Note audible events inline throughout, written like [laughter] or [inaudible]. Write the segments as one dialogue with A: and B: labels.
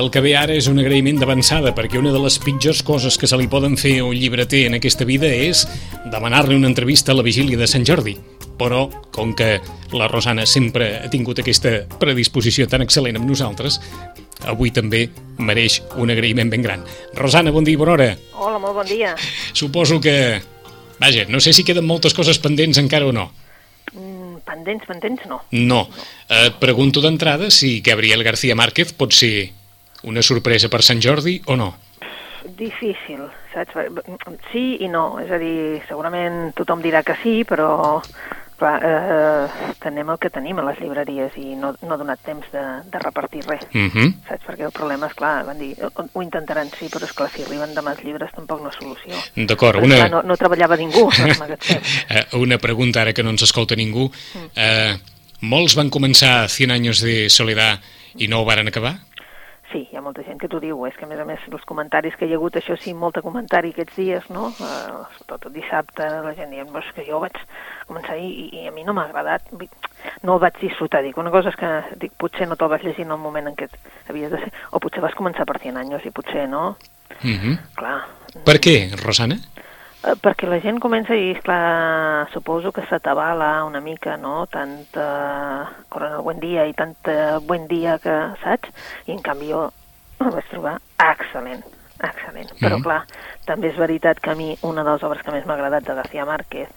A: el que ve ara és un agraïment d'avançada, perquè una de les pitjors coses que se li poden fer a un llibreter en aquesta vida és demanar-li una entrevista a la vigília de Sant Jordi. Però, com que la Rosana sempre ha tingut aquesta predisposició tan excel·lent amb nosaltres, avui també mereix un agraïment ben gran. Rosana, bon dia i bona hora.
B: Hola, molt bon dia.
A: Suposo que... Vaja, no sé si queden moltes coses pendents encara o no.
B: Mm, pendents, pendents, no.
A: No. Et pregunto d'entrada si Gabriel García Márquez pot ser una sorpresa per Sant Jordi o no?
B: Difícil, saps? Sí i no, és a dir, segurament tothom dirà que sí, però clar, eh, tenem el que tenim a les llibreries i no, no ha donat temps de, de repartir res,
A: Uh -huh.
B: saps? Perquè el problema és, clar, van dir, ho, ho intentaran sí, però és clar, si arriben demà els llibres tampoc no és solució.
A: D'acord, una...
B: clar, no, no treballava ningú. [laughs]
A: Eh, una pregunta ara que no ens escolta ningú. Eh, molts van començar 100 anys de soledat i no ho varen acabar?
B: Sí, hi ha molta gent que t'ho diu, és que a més a més els comentaris que hi ha hagut, això sí, molta comentari aquests dies, no? Uh, sobretot dissabte, la gent dient, és que jo vaig començar i, i a mi no m'ha agradat, no el vaig disfrutar, dic, una cosa és que dic, potser no te'l vas llegir en el moment en què havies de ser, o potser vas començar per 100 anys i potser no,
A: Uh -huh.
B: clar,
A: Per què, Rosana?
B: Eh, perquè la gent comença i, esclar, suposo que s'atabala una mica, no?, tant eh, Coronel Buen Dia i tant eh, Buen Dia que, saps? I en canvi jo el vaig trobar excel·lent, excel·lent. Però,
A: Mhm.
B: clar, també és veritat que a mi una de les obres que més m'ha agradat de García Márquez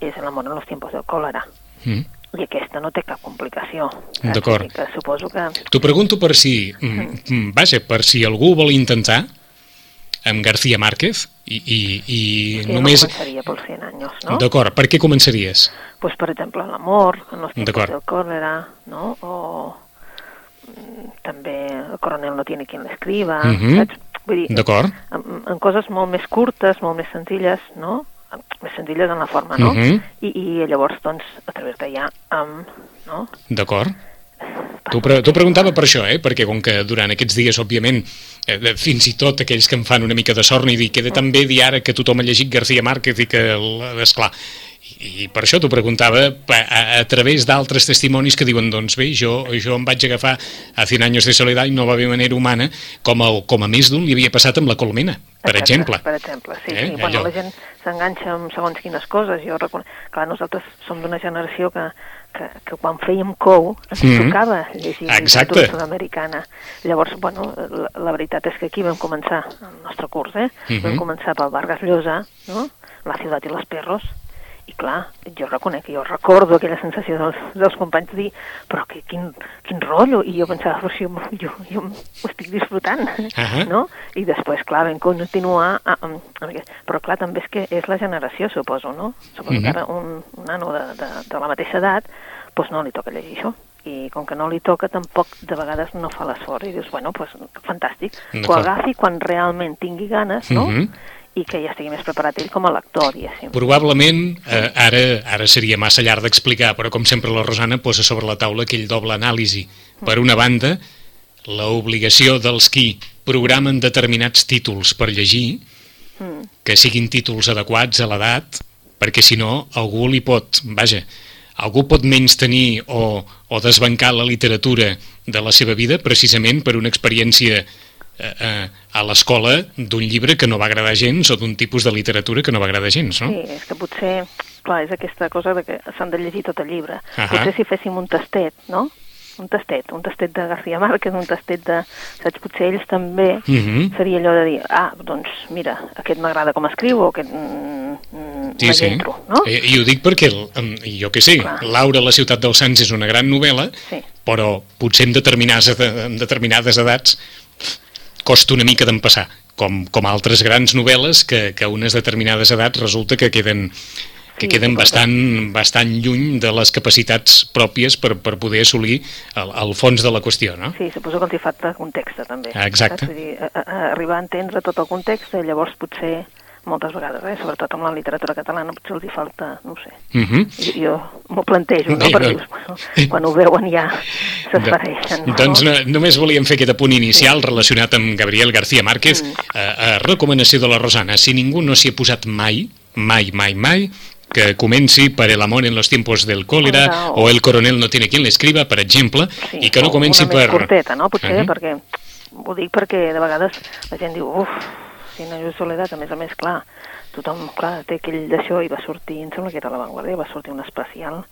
B: és El amor en los tiempos del còlera.
A: Mm.
B: I aquesta no té cap complicació.
A: D'acord.
B: Suposo que...
A: T'ho pregunto per si... Mm, mm, vaja, per si algú vol intentar amb García Márquez i, i, i
B: que
A: només...
B: no començaria pels 100 anys, no?
A: D'acord, per què començaries?
B: pues per exemple l'amor, en tiempos
A: D'acord.
B: del cólera, no? O mm, també el coronel no tiene quien l'escriba,
A: Mhm.
B: saps? Vull dir,
A: D'acord.
B: en, en coses molt més curtes, molt més senzilles, no? Més senzilles en la forma, no?
A: Mhm.
B: I, I llavors, doncs, a través d'allà, amb, no?
A: D'acord. T'ho pre preguntava per això, eh? perquè com que durant aquests dies, òbviament, eh, fins i tot aquells que em fan una mica de sort i dir queda tan bé dir ara que tothom ha llegit García Márquez i que, el- esclar, i, per això t'ho preguntava pa- a, a través d'altres testimonis que diuen, doncs bé, jo, jo em vaig agafar a 100 anys de soledat i no va haver manera humana, com, el, com a més d'un li havia passat amb la Colmena, per
B: Exacte,
A: exemple.
B: Per exemple, sí.
A: Eh,
B: sí. Bueno,
A: allò.
B: la gent s'enganxa amb segons quines coses. Jo reconec... Clar, nosaltres som d'una generació que, que, que quan fèiem cou ens
A: Mhm.
B: tocava llegir
A: Exacte.
B: literatura sud-americana. Llavors, bueno, la, la veritat és que aquí vam començar el nostre curs, eh?
A: Mhm.
B: Vam començar pel Vargas Llosa, no? La ciutat i los perros, i clar, jo reconec, jo recordo aquella sensació dels, dels companys de dir però que, quin, quin rotllo, i jo pensava, però si jo, jo, jo ho estic disfrutant,
A: Ahà.
B: no? I després, clar, vam continuar, a, amb aquest... però clar, també és que és la generació, suposo, no? Suposo
A: Mhm.
B: que ara un, un nano de, de, de la mateixa edat, doncs no li toca llegir això. I com que no li toca, tampoc de vegades no fa l'esforç. I dius, bueno, doncs fantàstic. Que ho agafi quan realment tingui ganes, no?
A: Mhm.
B: I que ja estigui més preparat ell com a lector, diguéssim.
A: Probablement, eh, ara, ara seria massa llarg d'explicar, però com sempre la Rosana posa sobre la taula aquell doble anàlisi. Per una banda, l'obligació dels qui programen determinats títols per llegir,
B: Mm.
A: que siguin títols adequats a l'edat, perquè si no, algú li pot, vaja, algú pot menys tenir o, o desbancar la literatura de la seva vida precisament per una experiència eh, eh, a l'escola d'un llibre que no va agradar gens o d'un tipus de literatura que no va agradar gens, no?
B: Sí, és que potser, clar, és aquesta cosa de que s'han de llegir tot el llibre.
A: Ahà.
B: Potser si féssim un tastet, no? Un tastet, un tastet de García Márquez, un tastet de... Saps, potser ells també
A: Mhm.
B: seria allò de dir, ah, doncs mira, aquest m'agrada com escriu o aquest mm, mm,
A: Sí, sí.
B: no?
A: I, I ho dic perquè, el- em, jo que sé,
B: Clar.
A: Laura, la ciutat dels Sants és una gran novel·la,
B: Sí.
A: però potser en determinades, en determinades edats costa una mica d'empassar, com, com altres grans novel·les que, que a unes determinades edats resulta que queden que queden bastant, bastant lluny de les capacitats pròpies per, per poder assolir el, el fons de la qüestió, no?
B: Sí, suposo que els hi falta context, també.
A: Ah, exacte.
B: Saps? Vull dir, a, a, arribar a entendre tot el context, llavors potser moltes vegades, eh? sobretot amb la literatura catalana, potser els hi falta, no ho sé.
A: Uh -huh.
B: Jo, m'ho plantejo, no?
A: Bé, [laughs]
B: Perquè
A: no.
B: dius, quan ho veuen ja s'esfereixen. No?
A: Doncs no, només volíem fer aquest apunt inicial relacionat amb Gabriel García Márquez.
B: Mm.
A: Eh, eh, recomanació de la Rosana. Si ningú no s'hi ha posat mai, mai, mai, mai, que comenci per El amor en los tiempos del cólera o El coronel no tiene quien le escriba, per exemple,
B: Sí,
A: i que no comenci
B: una
A: per...
B: més curteta, no? Potser,
A: Uh -huh.
B: perquè ho dic perquè de vegades la gent diu, uf, Anys de soledat, a més a més, clar, tothom, clar, té aquell d'això i va sortir, em sembla que era La Vanguardia, va sortir un especial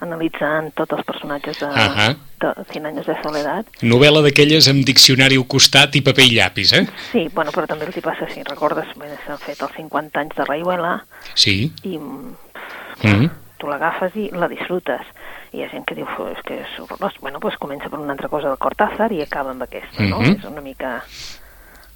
B: analitzant tots els personatges de,
A: Ahà.
B: de Cien anys de soledat.
A: Novel·la d'aquelles amb diccionari al costat i paper i llapis, eh?
B: Sí, bueno, però també els hi passa, si recordes, s'han fet els 50 anys de Rayuela
A: Sí.
B: i mm,
A: Mm
B: tu l'agafes i la disfrutes. I hi ha gent que diu, "Fu, és que és horrorós. Bueno, doncs comença per una altra cosa del Cortázar i acaba amb aquesta, no?
A: Mhm.
B: És una mica...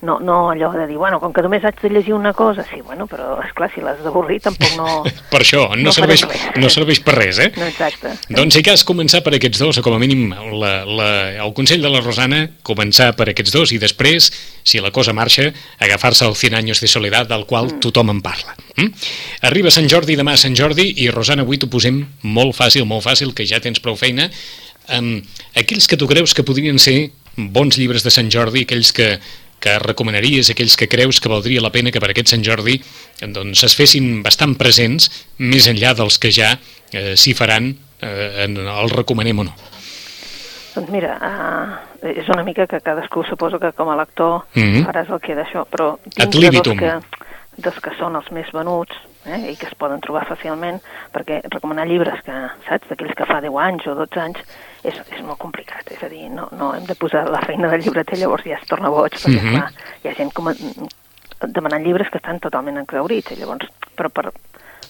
B: No, no allò de dir, bueno, com que només haig de llegir una cosa, sí, bueno, però és clar si l'has d'avorrir tampoc no... [laughs]
A: Per això, no,
B: No
A: serveix, no serveix per res, eh?
B: No, exacte.
A: Doncs si cas començar per aquests dos, o com a mínim la, la, el consell de la Rosana, començar per aquests dos i després, si la cosa marxa, agafar-se al 100 anys de soledat del qual mm. tothom en parla. Mm? Arriba Sant Jordi, demà Sant Jordi, i Rosana, avui t'ho posem molt fàcil, molt fàcil, que ja tens prou feina. Um, aquells que tu creus que podrien ser bons llibres de Sant Jordi, aquells que, que recomanaries, aquells que creus que valdria la pena que per aquest Sant Jordi doncs, es fessin bastant presents, més enllà dels que ja eh, s'hi faran, eh, en, els recomanem o no.
B: Doncs mira, uh, és una mica que cadascú suposo que com a lector
A: Mhm.
B: faràs el que d'això, però
A: libitum.
B: dos que, dels que són els més venuts eh, i que es poden trobar fàcilment, perquè recomanar llibres que, saps, d'aquells que fa 10 anys o 12 anys, és, és molt complicat, és a dir, no, no hem de posar la feina del llibreter, llavors ja es torna boig, perquè
A: Mhm.
B: clar, hi ha gent com, demanant llibres que estan totalment exaurits, i llavors, però per,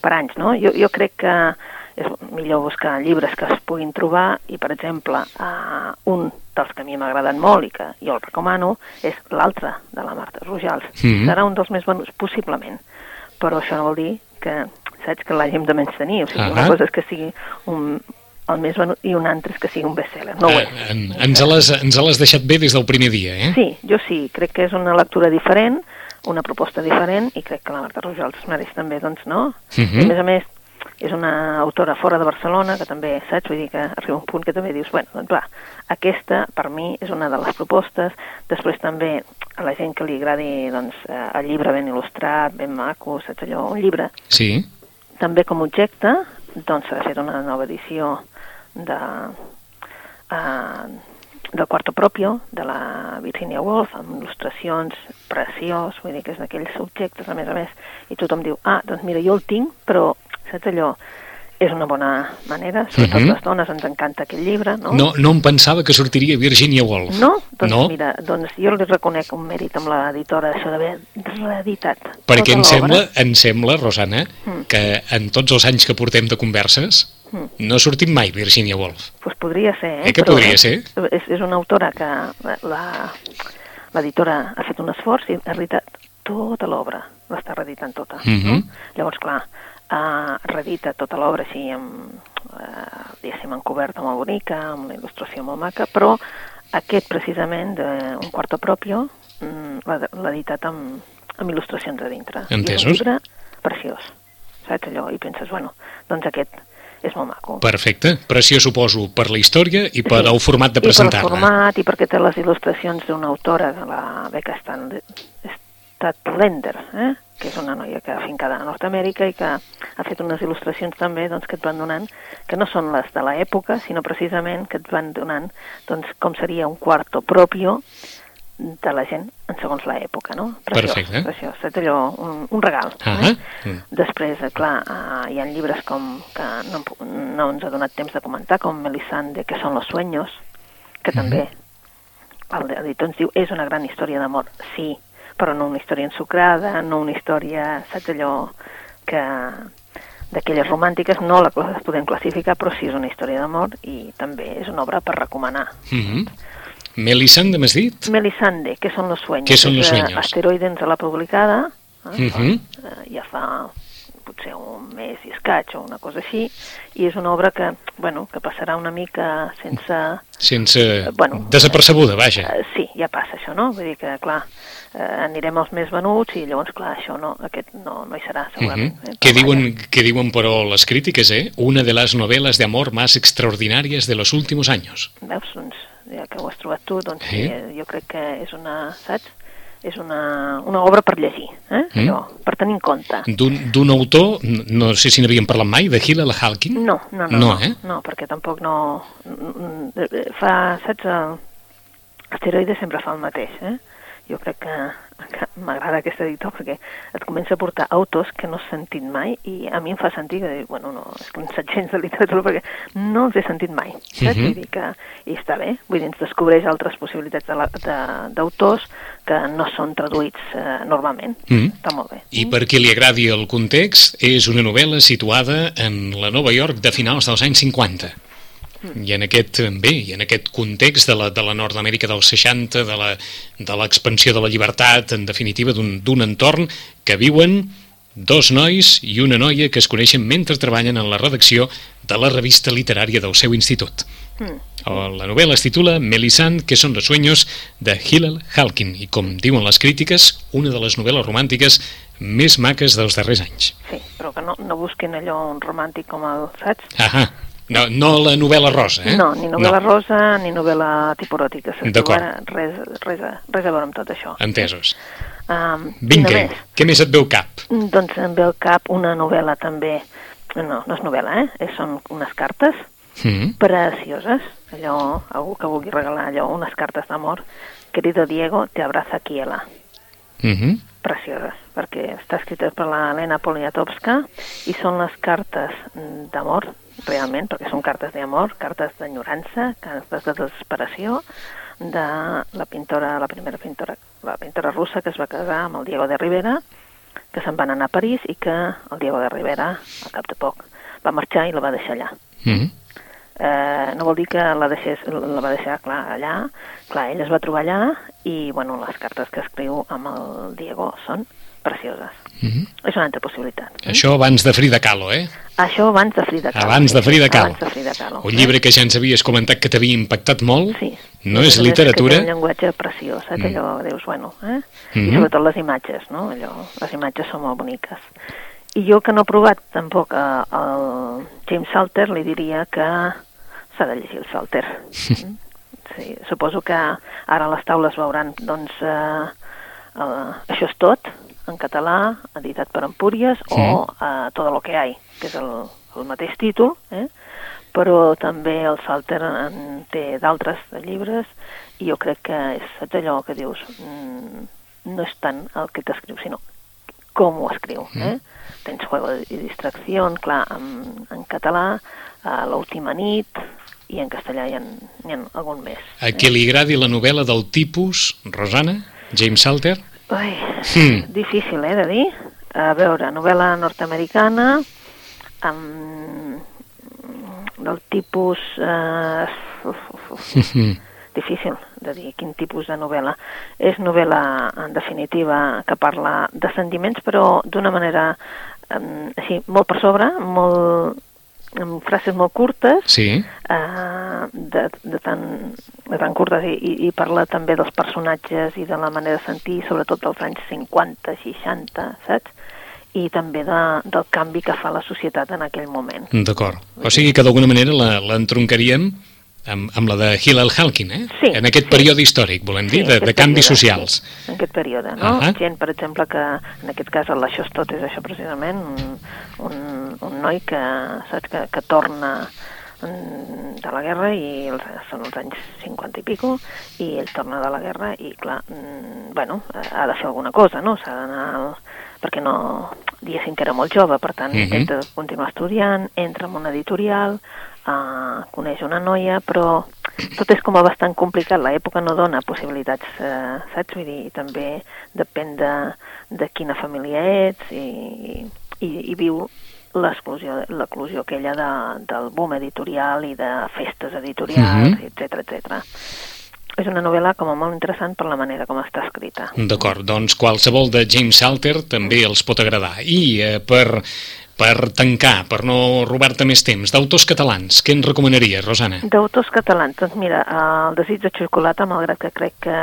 B: per anys, no? Jo, jo crec que és millor buscar llibres que es puguin trobar i, per exemple, uh, un dels que a mi m'ha agradat molt i que jo el recomano és l'altre de la Marta Rojals.
A: Mhm.
B: Serà un dels més venuts, possiblement, però això no vol dir que, saps, que l'hàgim de menys tenir. O sigui,
A: Ahà.
B: una cosa és que sigui un, el més venut i un altre és que sigui un best-seller. No ho
A: Eh,
B: és.
A: en, ens l'has ens l'has deixat bé des del primer dia, eh?
B: Sí, jo sí, crec que és una lectura diferent, una proposta diferent, i crec que la Marta Rojals mereix també, doncs, no?
A: Mhm.
B: I a més a més, és una autora fora de Barcelona, que també, saps? Vull dir que arriba un punt que també dius, bueno, doncs clar, aquesta, per mi, és una de les propostes. Després també, a la gent que li agradi, doncs, eh, el llibre ben il·lustrat, ben maco, saps allò? Un llibre
A: Sí.
B: també com a objecte, doncs s'ha fet una nova edició de, uh, del Quarto Propio, de la Virginia Woolf, amb il·lustracions preciós, vull dir que és d'aquells objectes, a més a més, i tothom diu, ah, doncs mira, jo el tinc, però, saps allò, és una bona manera, sobretot
A: Mhm.
B: les dones ens encanta aquest llibre, no?
A: No, no em pensava que sortiria Virginia Woolf.
B: No? Doncs
A: no,
B: mira, doncs jo li reconec un mèrit amb l'editora, això d'haver reeditat
A: perquè
B: tota
A: em sembla, em sembla, Rosana,
B: Mm.
A: que en tots els anys que portem de converses
B: Mm.
A: no ha sortit mai Virginia Woolf.
B: Pues podria ser, eh?
A: Eh que
B: Però
A: podria
B: és,
A: ser?
B: És, és una autora que la- l'editora ha fet un esforç i ha editat tota l'obra, l'està reeditant tota.
A: Mhm.
B: no? Llavors, clar, uh, reedita tota l'obra així amb, uh, diguéssim, encoberta molt bonica, amb la il·lustració molt maca, però aquest precisament d'un quarto propio mm, l'ha editat amb, amb il·lustracions a dintre. I és
A: Entesos.
B: un llibre preciós, saps allò? I penses, bueno, doncs aquest és molt maco.
A: Perfecte. Pressió, suposo, per la història i per
B: Sí.
A: el format de
B: I per el
A: presentar-la.
B: format i perquè té les il·lustracions d'una autora de la Becca Stan- Statlander, eh? que és una noia que ha fincada a Nord-Amèrica i que ha fet unes il·lustracions també doncs, que et van donant, que no són les de l'època, sinó precisament que et van donant doncs, com seria un quarto propio de la gent en segons l'època, no? Preciós,
A: Perfecte.
B: preciós. És allò, un, un regal.
A: Ah,
B: eh?
A: mm.
B: Després, eh, clar, eh, hi ha llibres com que no, no ens ha donat temps de comentar, com Melisande, que són los sueños, que
A: Mhm.
B: també el editor ens diu és una gran història d'amor, sí, però no una història ensucrada, no una història, saps allò que d'aquelles romàntiques no la podem classificar, però sí és una història d'amor i també és una obra per recomanar.
A: Mhm. Melisande, m'has dit?
B: Melisande, què són los sueños?
A: Què són los
B: eh,
A: sueños?
B: Asteroide ens l'ha publicada, eh?
A: Mhm.
B: eh, ja fa potser un mes i escaig o una cosa així, i és una obra que, bueno, que passarà una mica sense...
A: Sense...
B: Eh, bueno,
A: desapercebuda, vaja.
B: Eh, sí, ja passa això, no? Vull dir que, clar, eh, anirem als més venuts i llavors, clar, això no, aquest no, no hi serà, segurament.
A: Uh -huh. eh? què, diuen, què diuen, però, les crítiques, eh? Una de les novel·les de amor más extraordinàries de los últimos años.
B: Veus, doncs, ja que ho has trobat tu, doncs sí, sí jo crec que és una, saps? És una, una obra per llegir, eh? Mm. Allò, per tenir en compte.
A: D'un autor, no sé si n'havíem parlat mai, de Hillel Halkin?
B: No, no, no, no, eh? no, perquè tampoc no... Fa, saps, el asteroide sempre fa el mateix, eh? Jo crec que m'agrada aquest editor perquè et comença a portar autors que no has sentit mai i a mi em fa sentir que, bueno, no, és que no saps gens de literatura perquè no els he sentit mai, saps? Uh -huh. Vull dir que, i està bé, vull dir, ens descobreix altres possibilitats d'autors que no són traduïts eh, normalment. Uh -huh. Està molt bé.
A: I per qui li agradi el context, és una novel·la situada en la Nova York de finals dels anys 50 i en aquest, bé, i en aquest context de la, de la Nord-Amèrica dels 60, de l'expansió de, de la llibertat, en definitiva, d'un entorn que viuen dos nois i una noia que es coneixen mentre treballen en la redacció de la revista literària del seu institut. Mm. La novel·la es titula Melisande, que són los sueños de Hillel Halkin i, com diuen les crítiques, una de les novel·les romàntiques més maques dels darrers anys.
B: Sí, però que no, no busquin allò un romàntic com el, saps?
A: Ahà, no, no la novel·la rosa, eh?
B: No, ni novel·la no. rosa ni novel·la tipolòtica. D'acord. Res, res, res a veure amb tot això.
A: Entesos. Um, Vinga, més? què més et veu cap?
B: Doncs em veu cap una novel·la també, no, no és novel·la, eh? Són unes cartes mm -hmm. precioses, allò, algú que vulgui regalar allò, unes cartes d'amor. Querido Diego, te abraza Kiela. Mm -hmm. Precioses, perquè està escrita per la Helena Poliatowska i són les cartes d'amor realment, perquè són cartes d'amor, cartes d'enyorança, cartes de desesperació de la pintora, la primera pintora, la pintora russa que es va casar amb el Diego de Rivera, que se'n van anar a París i que el Diego de Rivera, al cap de poc, va marxar i la va deixar allà. Mm -hmm. Eh, no vol dir que la, deixés, la va deixar clar allà, clar, ell es va trobar allà i bueno, les cartes que escriu amb el Diego són precioses. Mm -hmm. És una altra possibilitat.
A: Eh? Això abans de Frida Kahlo, eh?
B: Això abans de Frida Kahlo.
A: Abans de Frida Kahlo.
B: Abans de Frida Kahlo.
A: Un llibre que ja ens havies comentat que t'havia impactat molt.
B: Sí.
A: No és literatura.
B: Que té un llenguatge preciós, eh? Mm. Allò, dius, bueno, eh? Mm -hmm. I sobretot les imatges, no? Allò, les imatges són molt boniques. I jo que no he provat tampoc eh, el James Salter, li diria que s'ha de llegir el Salter. [laughs] Mm? sí, suposo que ara les taules veuran, doncs, eh, eh, això és tot, en català, editat per Empúries, sí. o uh, Todo lo que hay, que és el, el mateix títol, eh? però també el Salter en té d'altres llibres i jo crec que és allò que dius, mm, no és tant el que t'escriu, sinó com ho escriu. Mm. Eh? Tens Juego de Distracció, clar, en, en català, a l'última nit, i en castellà hi ha, hi ha algun més.
A: A qui li agradi la novel·la del tipus, Rosana, James Salter?
B: Ai, mm. difícil, eh, de dir. A veure, novel·la nord-americana, amb... del tipus... Eh, difícil de dir quin tipus de novel·la. És novel·la, en definitiva, que parla de sentiments, però d'una manera eh, així, molt per sobre, molt amb frases molt curtes,
A: sí.
B: eh, de, de, tan, de tan curtes, i, i, i parla també dels personatges i de la manera de sentir, sobretot dels anys 50, 60, saps? i també de, del canvi que fa la societat en aquell moment.
A: D'acord. O sigui que d'alguna manera l'entroncaríem amb, amb la de Hillel Halkin, eh?
B: Sí,
A: en aquest
B: sí.
A: període històric, volem dir, sí, de, de canvis període, socials.
B: Sí, en aquest període, no? Uh -huh. Gent, per exemple, que en aquest cas el és tot és això precisament, un, un, un noi que, saps, que, que torna mm, de la guerra i els, són els anys 50 i pico i ell torna de la guerra i clar, mm, bueno, ha de fer alguna cosa, no? S'ha d'anar al, perquè no, diguéssim que era molt jove, per tant, uh -huh. intenta continuar estudiant, entra en una editorial, uh, coneix una noia, però tot és com a bastant complicat, l'època no dona possibilitats, uh, saps? Vull dir, també depèn de, de quina família ets i, i, i viu l'eclusió aquella de, del boom editorial i de festes editorials, etc uh -huh. etc. és una novel·la com a molt interessant per la manera com està escrita.
A: D'acord, doncs qualsevol de James Salter també els pot agradar. I eh, per, per tancar, per no robar-te més temps, d'autors catalans, què ens recomanaries, Rosana?
B: D'autors catalans, doncs mira, El desig de xocolata, malgrat que crec que,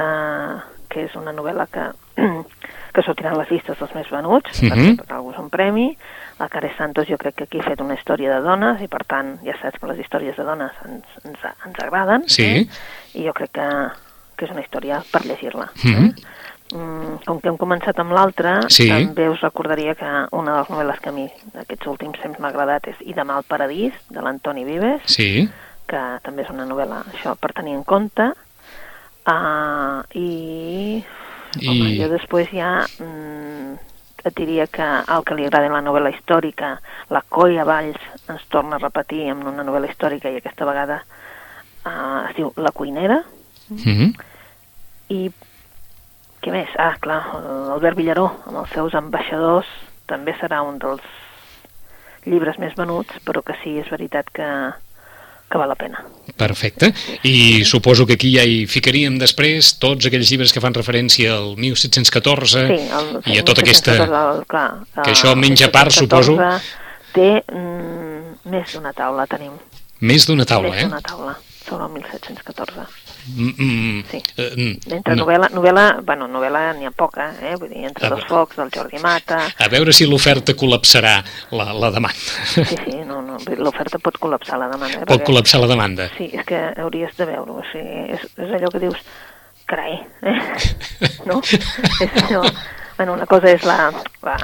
B: que és una novel·la que, [clears throat] que sortirà en les llistes dels més venuts,
A: Mhm.
B: perquè per algú és un premi, la Care Santos jo crec que aquí ha fet una història de dones i per tant ja saps que les històries de dones ens, ens, ens agraden
A: Sí.
B: eh? i jo crec que, que és una història per llegir-la.
A: Mhm.
B: eh? Mm, com que hem començat amb l'altra,
A: Sí.
B: també us recordaria que una de les novel·les que a mi aquests últims temps m'ha agradat és I demà al paradís, de l'Antoni Vives,
A: Sí,
B: que també és una novel·la, això, per tenir en compte. Uh, I...
A: I-
B: Home, jo després ja mm, et diria que el que li agrada la novel·la històrica, la Coia Valls ens torna a repetir amb una novel·la històrica i aquesta vegada uh, es diu La cuinera.
A: mhm,
B: I què més? Ah, clar, l'Albert Villaró, amb els seus ambaixadors, també serà un dels llibres més venuts, però que sí, és veritat que, que val la pena.
A: perfecte. I suposo que aquí ja hi ficaríem després tots aquells llibres que fan referència al 1714
B: Sí, el,
A: i a tota aquesta...
B: El, clar,
A: que això menja part, suposo.
B: Té mm, més d'una taula, tenim.
A: Més d'una taula,
B: més
A: eh?
B: d'una taula sobre el 1714.
A: Mm, mm,
B: Sí.
A: eh, mm,
B: Entre
A: no.
B: novel·la, novel·la, bueno, novel·la n'hi ha poca, eh? Vull dir, entre
A: Ah,
B: dos focs, del Jordi Mata...
A: A veure si l'oferta col·lapsarà la, la demanda.
B: Sí, sí, no, no, l'oferta pot col·lapsar la demanda. Eh?
A: Pot
B: perquè-
A: col·lapsar la demanda.
B: Sí, és que hauries de veure-ho, o sigui, és, és allò que dius, carai, eh? [laughs] no? és allò... Bueno, una cosa és la, la,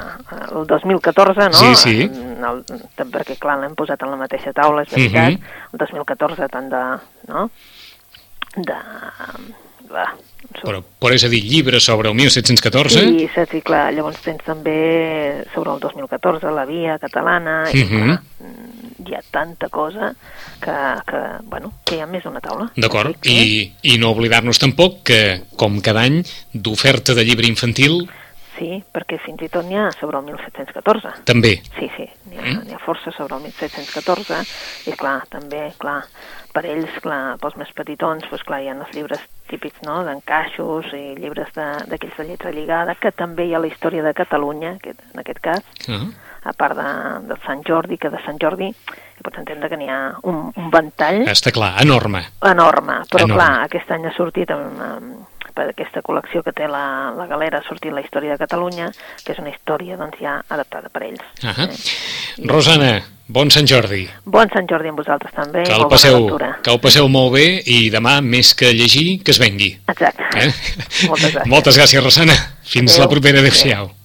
B: el 2014, no?
A: Sí, sí.
B: El, perquè, clar, l'hem posat en la mateixa taula, és veritat.
A: Mhm.
B: El 2014, tant de... No? De... Va,
A: Però, però és a dir, llibres sobre el 1714...
B: Sí, saps? I clar, llavors tens també sobre el 2014 la via catalana, i
A: Mhm.
B: clar, mm, hi ha tanta cosa que, que, bueno, que hi ha més d'una taula.
A: D'acord,
B: Sí,
A: I, i no oblidar-nos tampoc que, com cada any, d'oferta de llibre infantil
B: Sí, perquè fins i tot n'hi ha sobre el 1714.
A: també.
B: Sí, sí, n'hi ha,
A: Mm.
B: ha força sobre el 1714 i clar, també, clar, per ells, clar, pels més petitons, doncs clar, hi ha els llibres típics, no?, d'encaixos i llibres d'aquells de, de lletra lligada, que també hi ha la història de Catalunya, aquest, en aquest cas,
A: Ah,
B: a part de, de Sant Jordi, que de Sant Jordi hi pots entendre que n'hi ha un, un ventall
A: està clar, enorme.
B: enorme, però
A: Enorme.
B: clar, aquest any ha sortit amb, amb, per aquesta col·lecció que té la, la galera, ha sortit la història de Catalunya, que és una història doncs, ja adaptada per ells.
A: Ah
B: Eh?
A: Rosana, bon Sant Jordi.
B: Bon Sant Jordi amb vosaltres també,
A: Que el, passeu, que el passeu molt bé i demà, més que llegir, que es vengui.
B: Exacte.
A: Eh?
B: Moltes gràcies.
A: Moltes gràcies, Rosana. Fins
B: Adéu.
A: la propera.
B: Adéu.
A: Adéu-siau.